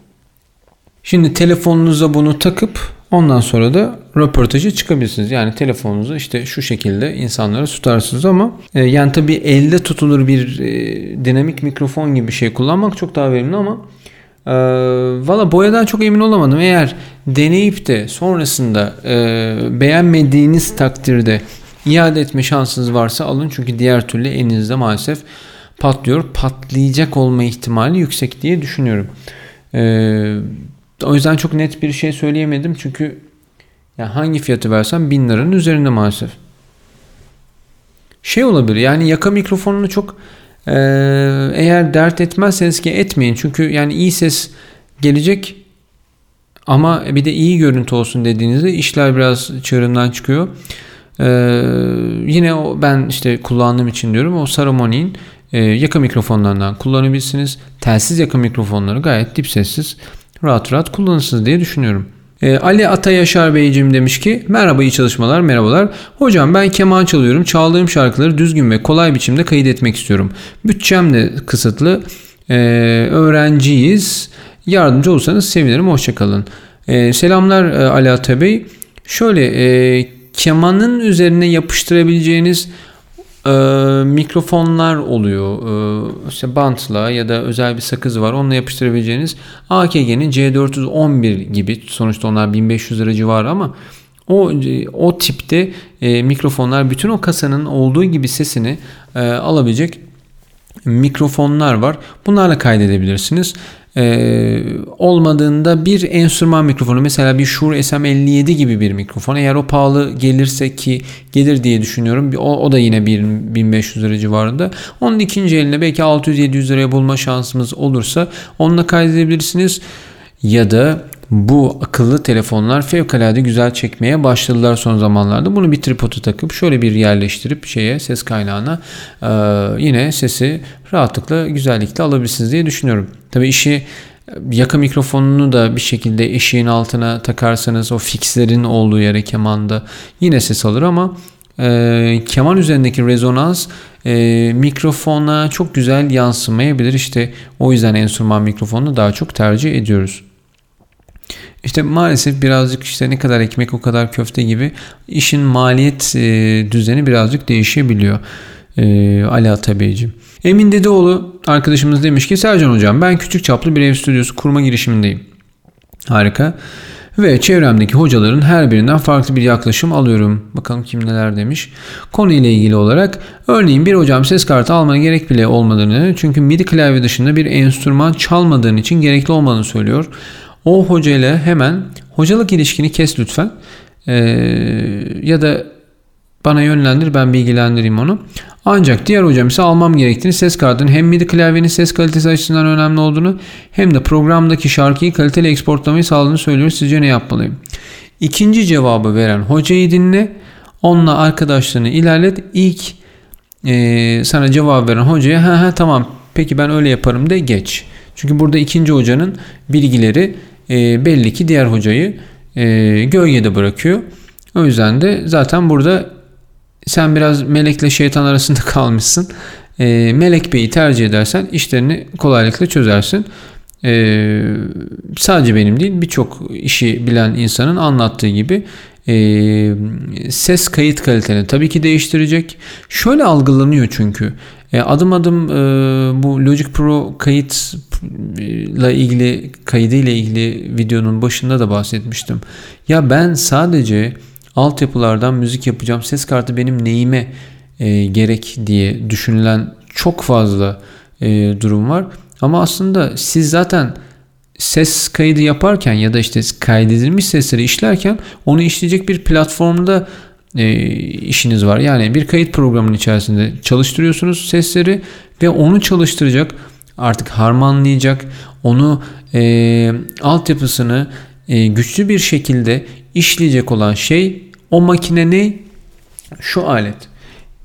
Şimdi telefonunuza bunu takıp ondan sonra da röportajı çıkabilirsiniz. Yani telefonunuzu işte şu şekilde insanlara tutarsınız ama e, yani tabii elde tutulur bir e, dinamik mikrofon gibi bir şey kullanmak çok daha verimli ama e, valla boyadan çok emin olamadım. Eğer deneyip de sonrasında e, beğenmediğiniz takdirde iade etme şansınız varsa alın. Çünkü diğer türlü elinizde maalesef patlıyor. Patlayacak olma ihtimali yüksek diye düşünüyorum. Eee o yüzden çok net bir şey söyleyemedim çünkü yani hangi fiyatı versem 1000 liranın üzerinde maalesef. Şey olabilir yani yaka mikrofonunu çok e, eğer dert etmezseniz ki etmeyin. Çünkü yani iyi ses gelecek ama bir de iyi görüntü olsun dediğinizde işler biraz çığırından çıkıyor. Ee, yine o ben işte kullandığım için diyorum o Saramoni'nin e, yaka mikrofonlarından kullanabilirsiniz. Telsiz yaka mikrofonları gayet dip sessiz rahat rahat kullanırsınız diye düşünüyorum. E, Ali Atayaşar Beyciğim demiş ki merhaba iyi çalışmalar merhabalar. Hocam ben keman çalıyorum. Çaldığım şarkıları düzgün ve kolay biçimde kaydetmek istiyorum. Bütçem de kısıtlı. E, öğrenciyiz. Yardımcı olursanız sevinirim. Hoşçakalın. E, selamlar e, Ali Ata Bey. Şöyle e, kemanın üzerine yapıştırabileceğiniz e, mikrofonlar oluyor. E, işte bantla ya da özel bir sakız var. Onunla yapıştırabileceğiniz AKG'nin C411 gibi sonuçta onlar 1500 lira civarı ama o o tipte e, mikrofonlar bütün o kasanın olduğu gibi sesini e, alabilecek mikrofonlar var. Bunlarla kaydedebilirsiniz. Ee, olmadığında bir enstrüman mikrofonu mesela bir Shure SM57 gibi bir mikrofon eğer o pahalı gelirse ki gelir diye düşünüyorum o, o da yine 1500 lira civarında onun ikinci eline belki 600-700 liraya bulma şansımız olursa onunla kaydedebilirsiniz ya da bu akıllı telefonlar fevkalade güzel çekmeye başladılar son zamanlarda. Bunu bir tripodu takıp şöyle bir yerleştirip şeye ses kaynağına e, yine sesi rahatlıkla güzellikle alabilirsiniz diye düşünüyorum. Tabi işi yaka mikrofonunu da bir şekilde eşiğin altına takarsanız o fixlerin olduğu yere kemanda yine ses alır ama e, keman üzerindeki rezonans e, mikrofona çok güzel yansımayabilir. İşte o yüzden enstrüman mikrofonunu daha çok tercih ediyoruz. İşte maalesef birazcık işte ne kadar ekmek o kadar köfte gibi işin maliyet e, düzeni birazcık değişebiliyor. E, Ali Atabeyciğim. Emin Dedeoğlu arkadaşımız demiş ki Sercan Hocam ben küçük çaplı bir ev stüdyosu kurma girişimindeyim. Harika. Ve çevremdeki hocaların her birinden farklı bir yaklaşım alıyorum. Bakalım kim neler demiş. Konuyla ilgili olarak örneğin bir hocam ses kartı almana gerek bile olmadığını çünkü MIDI klavye dışında bir enstrüman çalmadığın için gerekli olmadığını söylüyor. O hocayla hemen hocalık ilişkini kes lütfen. Ee, ya da bana yönlendir ben bilgilendireyim onu. Ancak diğer hocam ise almam gerektiğini ses kartının hem MIDI klavyenin ses kalitesi açısından önemli olduğunu hem de programdaki şarkıyı kaliteli eksportlamayı sağladığını söylüyor. Sizce ne yapmalıyım? İkinci cevabı veren hocayı dinle. Onunla arkadaşlığını ilerlet. İlk e, sana cevap veren hocaya ha ha tamam peki ben öyle yaparım de geç. Çünkü burada ikinci hocanın bilgileri e, belli ki diğer hocayı e, gölgede bırakıyor. O yüzden de zaten burada sen biraz melekle şeytan arasında kalmışsın. E, Melek Bey'i tercih edersen işlerini kolaylıkla çözersin. E, sadece benim değil birçok işi bilen insanın anlattığı gibi e, ses kayıt kaliteni tabii ki değiştirecek. Şöyle algılanıyor çünkü adım adım e, bu Logic Pro kayıtla ilgili kaydı ile ilgili videonun başında da bahsetmiştim. Ya ben sadece altyapılardan müzik yapacağım. Ses kartı benim neyime e, gerek diye düşünülen çok fazla e, durum var. Ama aslında siz zaten ses kaydı yaparken ya da işte kaydedilmiş sesleri işlerken onu işleyecek bir platformda e, işiniz var. Yani bir kayıt programının içerisinde çalıştırıyorsunuz sesleri ve onu çalıştıracak artık harmanlayacak onu e, altyapısını e, güçlü bir şekilde işleyecek olan şey o makine ne? Şu alet.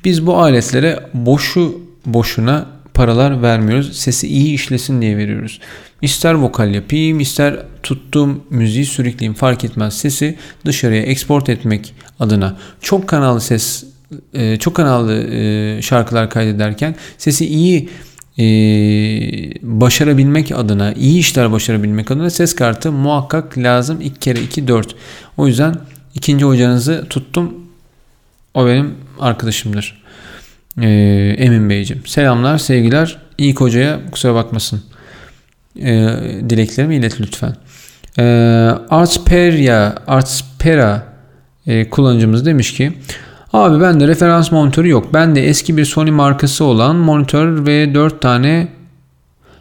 Biz bu aletlere boşu boşuna paralar vermiyoruz. Sesi iyi işlesin diye veriyoruz. İster vokal yapayım, ister tuttuğum müziği sürükleyeyim fark etmez. Sesi dışarıya export etmek adına çok kanallı ses, e, çok kanallı e, şarkılar kaydederken sesi iyi e, başarabilmek adına, iyi işler başarabilmek adına ses kartı muhakkak lazım. 2 kere 2 4. O yüzden ikinci hocanızı tuttum. O benim arkadaşımdır. Emin Beyciğim. Selamlar, sevgiler. İlk hocaya kusura bakmasın. Ee, dileklerimi ilet lütfen. Ee, Artsperia, Artspera e, kullanıcımız demiş ki Abi ben de referans monitörü yok. Ben de eski bir Sony markası olan monitör ve 4 tane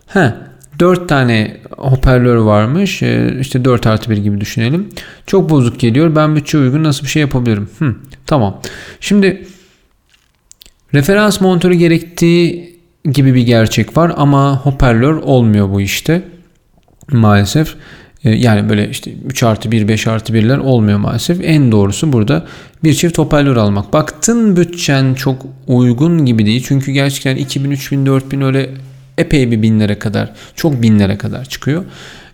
he 4 tane hoparlör varmış. Ee, işte 4 artı 1 gibi düşünelim. Çok bozuk geliyor. Ben bütçe uygun nasıl bir şey yapabilirim? Hı, tamam. Şimdi referans monitörü gerektiği gibi bir gerçek var ama hoparlör olmuyor bu işte. Maalesef. Ee, yani böyle işte 3 artı 1, 5 artı 1'ler olmuyor maalesef. En doğrusu burada bir çift hoparlör almak. Baktın bütçen çok uygun gibi değil. Çünkü gerçekten 2000, 3000, 4000 öyle epey bir binlere kadar, çok binlere kadar çıkıyor.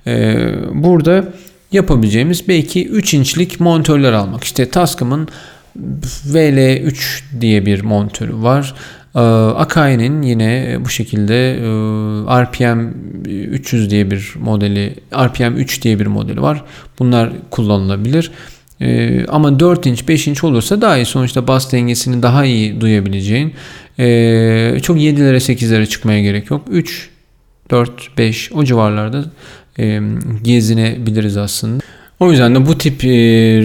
Ee, burada yapabileceğimiz belki 3 inçlik monitörler almak. İşte Tascam'ın VL3 diye bir monitörü var. Ee, Akai'nin yine bu şekilde e, RPM 300 diye bir modeli, RPM 3 diye bir modeli var. Bunlar kullanılabilir. Ee, ama 4 inç 5 inç olursa daha iyi. Sonuçta bas dengesini daha iyi duyabileceğin. Ee, çok 7'lere 8'lere çıkmaya gerek yok. 3, 4, 5 o civarlarda e, gezinebiliriz aslında. O yüzden de bu tip e,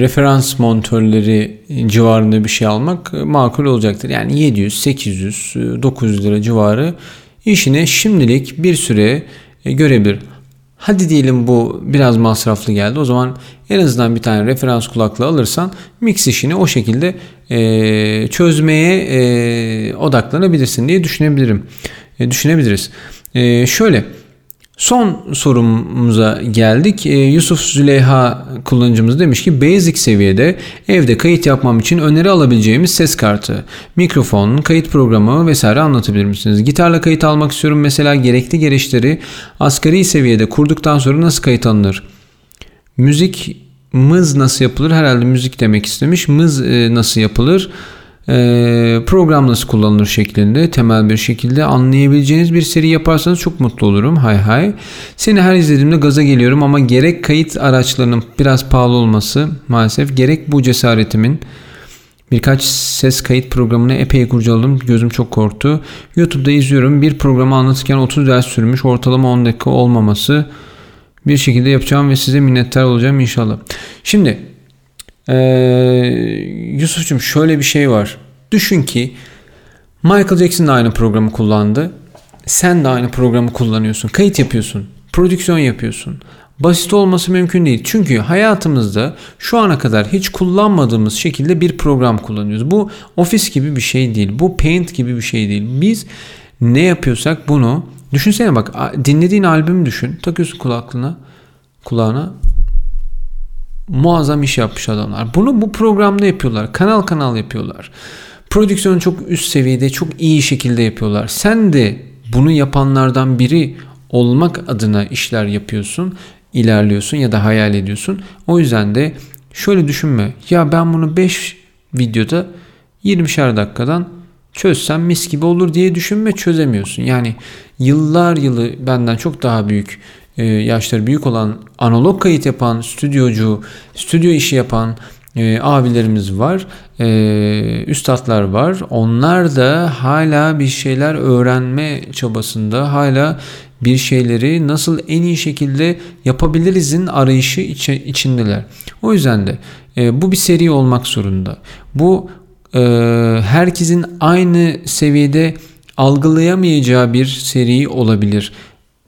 referans monitörleri civarında bir şey almak makul olacaktır. Yani 700, 800, 900 lira civarı işine şimdilik bir süre e, görebilir. Hadi diyelim bu biraz masraflı geldi. O zaman en azından bir tane referans kulaklığı alırsan mix işini o şekilde e, çözmeye e, odaklanabilirsin diye düşünebilirim. E, düşünebiliriz. E, şöyle Son sorumuza geldik. Ee, Yusuf Züleyha kullanıcımız demiş ki basic seviyede evde kayıt yapmam için öneri alabileceğimiz ses kartı, mikrofon, kayıt programı vesaire anlatabilir misiniz? Gitarla kayıt almak istiyorum. Mesela gerekli gereçleri asgari seviyede kurduktan sonra nasıl kayıt alınır? Müzik mız nasıl yapılır? Herhalde müzik demek istemiş. Mız e, nasıl yapılır? Ee, program nasıl kullanılır şeklinde temel bir şekilde anlayabileceğiniz bir seri yaparsanız çok mutlu olurum. Hay hay. Seni her izlediğimde gaza geliyorum ama gerek kayıt araçlarının biraz pahalı olması maalesef gerek bu cesaretimin Birkaç ses kayıt programını epey kurcaladım. Gözüm çok korktu. YouTube'da izliyorum. Bir programı anlatırken 30 ders sürmüş. Ortalama 10 dakika olmaması bir şekilde yapacağım ve size minnettar olacağım inşallah. Şimdi ee, Yusuf'cum şöyle bir şey var. Düşün ki Michael Jackson da aynı programı kullandı. Sen de aynı programı kullanıyorsun. Kayıt yapıyorsun. Prodüksiyon yapıyorsun. Basit olması mümkün değil. Çünkü hayatımızda şu ana kadar hiç kullanmadığımız şekilde bir program kullanıyoruz. Bu ofis gibi bir şey değil. Bu paint gibi bir şey değil. Biz ne yapıyorsak bunu düşünsene bak dinlediğin albümü düşün. Takıyorsun kulaklığına kulağına muazzam iş yapmış adamlar. Bunu bu programda yapıyorlar. Kanal kanal yapıyorlar. Prodüksiyonu çok üst seviyede, çok iyi şekilde yapıyorlar. Sen de bunu yapanlardan biri olmak adına işler yapıyorsun, ilerliyorsun ya da hayal ediyorsun. O yüzden de şöyle düşünme. Ya ben bunu 5 videoda 20'şer dakikadan çözsem mis gibi olur diye düşünme çözemiyorsun. Yani yıllar yılı benden çok daha büyük e, yaşları büyük olan analog kayıt yapan stüdyocu, stüdyo işi yapan e, abilerimiz var, e, üstadlar var. Onlar da hala bir şeyler öğrenme çabasında, hala bir şeyleri nasıl en iyi şekilde yapabilirizin arayışı içi, içindeler. O yüzden de e, bu bir seri olmak zorunda. Bu e, herkesin aynı seviyede algılayamayacağı bir seri olabilir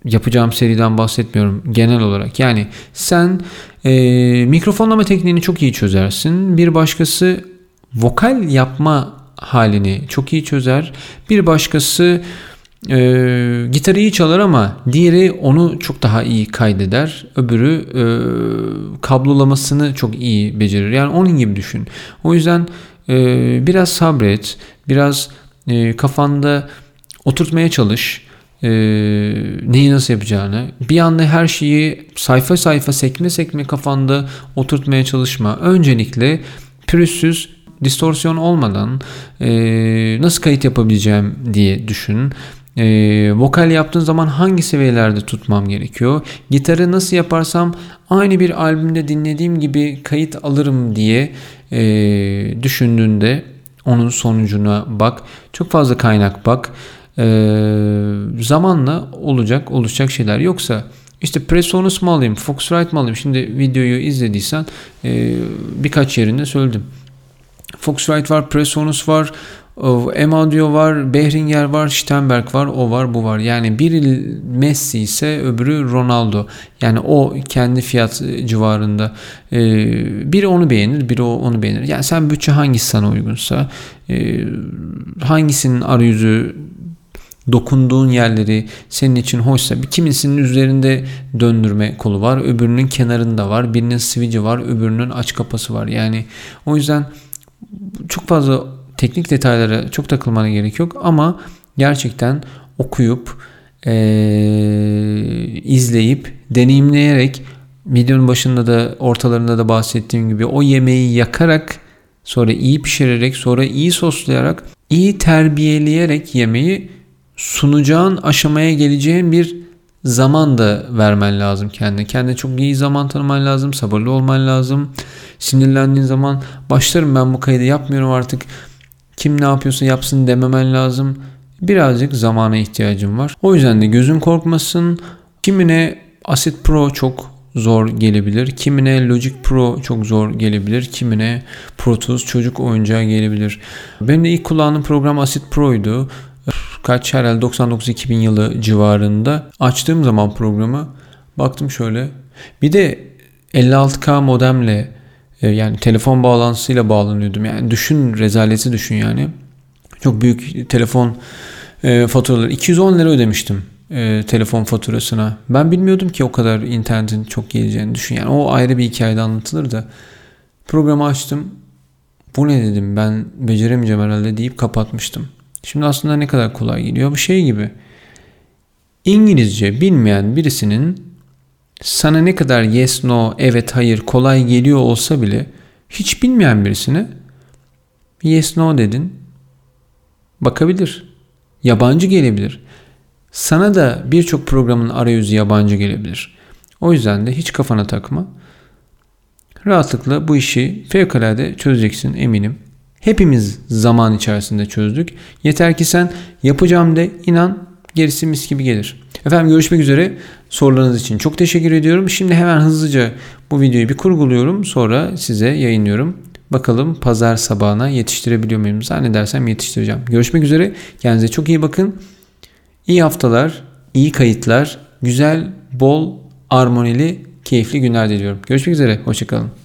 yapacağım seriden bahsetmiyorum genel olarak. Yani sen e, mikrofonlama tekniğini çok iyi çözersin. Bir başkası vokal yapma halini çok iyi çözer. Bir başkası e, gitarı iyi çalar ama diğeri onu çok daha iyi kaydeder. Öbürü e, kablolamasını çok iyi becerir. Yani onun gibi düşün. O yüzden e, biraz sabret, biraz e, kafanda oturtmaya çalış e, neyi nasıl yapacağını bir anda her şeyi sayfa sayfa sekme sekme kafanda oturtmaya çalışma. Öncelikle pürüzsüz distorsiyon olmadan e, nasıl kayıt yapabileceğim diye düşün. E, vokal yaptığın zaman hangi seviyelerde tutmam gerekiyor? Gitarı nasıl yaparsam aynı bir albümde dinlediğim gibi kayıt alırım diye e, düşündüğünde onun sonucuna bak. Çok fazla kaynak bak e, zamanla olacak oluşacak şeyler. Yoksa işte Presonus mu alayım, Foxrite mı alayım? Şimdi videoyu izlediysen e, birkaç yerinde söyledim. Foxrite var, Presonus var, M-Audio var, Behringer var, Steinberg var, o var, bu var. Yani biri Messi ise öbürü Ronaldo. Yani o kendi fiyat civarında. Ee, biri onu beğenir, biri onu beğenir. Yani sen bütçe hangisi sana uygunsa, e, hangisinin arayüzü dokunduğun yerleri senin için hoşsa bir kimisinin üzerinde döndürme kolu var öbürünün kenarında var birinin switch'i var öbürünün aç kapası var. Yani o yüzden çok fazla teknik detaylara çok takılmana gerek yok ama gerçekten okuyup ee, izleyip deneyimleyerek videonun başında da ortalarında da bahsettiğim gibi o yemeği yakarak sonra iyi pişirerek sonra iyi soslayarak iyi terbiyeleyerek yemeği sunacağın aşamaya geleceğin bir zaman da vermen lazım kendine. Kendine çok iyi zaman tanıman lazım. Sabırlı olman lazım. Sinirlendiğin zaman başlarım ben bu kaydı yapmıyorum artık. Kim ne yapıyorsa yapsın dememen lazım. Birazcık zamana ihtiyacım var. O yüzden de gözün korkmasın. Kimine Acid Pro çok zor gelebilir. Kimine Logic Pro çok zor gelebilir. Kimine Pro Tools çocuk oyuncağı gelebilir. Benim de ilk kullandığım program Acid Pro'ydu. Kaç herhalde 99-2000 yılı civarında. Açtığım zaman programı baktım şöyle. Bir de 56K modemle e, yani telefon bağlantısıyla bağlanıyordum. Yani düşün rezaleti düşün yani. Çok büyük telefon e, faturaları. 210 lira ödemiştim e, telefon faturasına. Ben bilmiyordum ki o kadar internetin çok geleceğini düşün. Yani o ayrı bir hikayede anlatılır da. Programı açtım. Bu ne dedim ben beceremeyeceğim herhalde deyip kapatmıştım. Şimdi aslında ne kadar kolay geliyor. Bu şey gibi. İngilizce bilmeyen birisinin sana ne kadar yes, no, evet, hayır kolay geliyor olsa bile hiç bilmeyen birisine yes, no dedin bakabilir. Yabancı gelebilir. Sana da birçok programın arayüzü yabancı gelebilir. O yüzden de hiç kafana takma. Rahatlıkla bu işi fevkalade çözeceksin eminim. Hepimiz zaman içerisinde çözdük. Yeter ki sen yapacağım de inan gerisi mis gibi gelir. Efendim görüşmek üzere. Sorularınız için çok teşekkür ediyorum. Şimdi hemen hızlıca bu videoyu bir kurguluyorum. Sonra size yayınlıyorum. Bakalım pazar sabahına yetiştirebiliyor muyum? Zannedersem yetiştireceğim. Görüşmek üzere. Kendinize çok iyi bakın. İyi haftalar, iyi kayıtlar, güzel, bol, armonili, keyifli günler diliyorum. Görüşmek üzere. Hoşçakalın.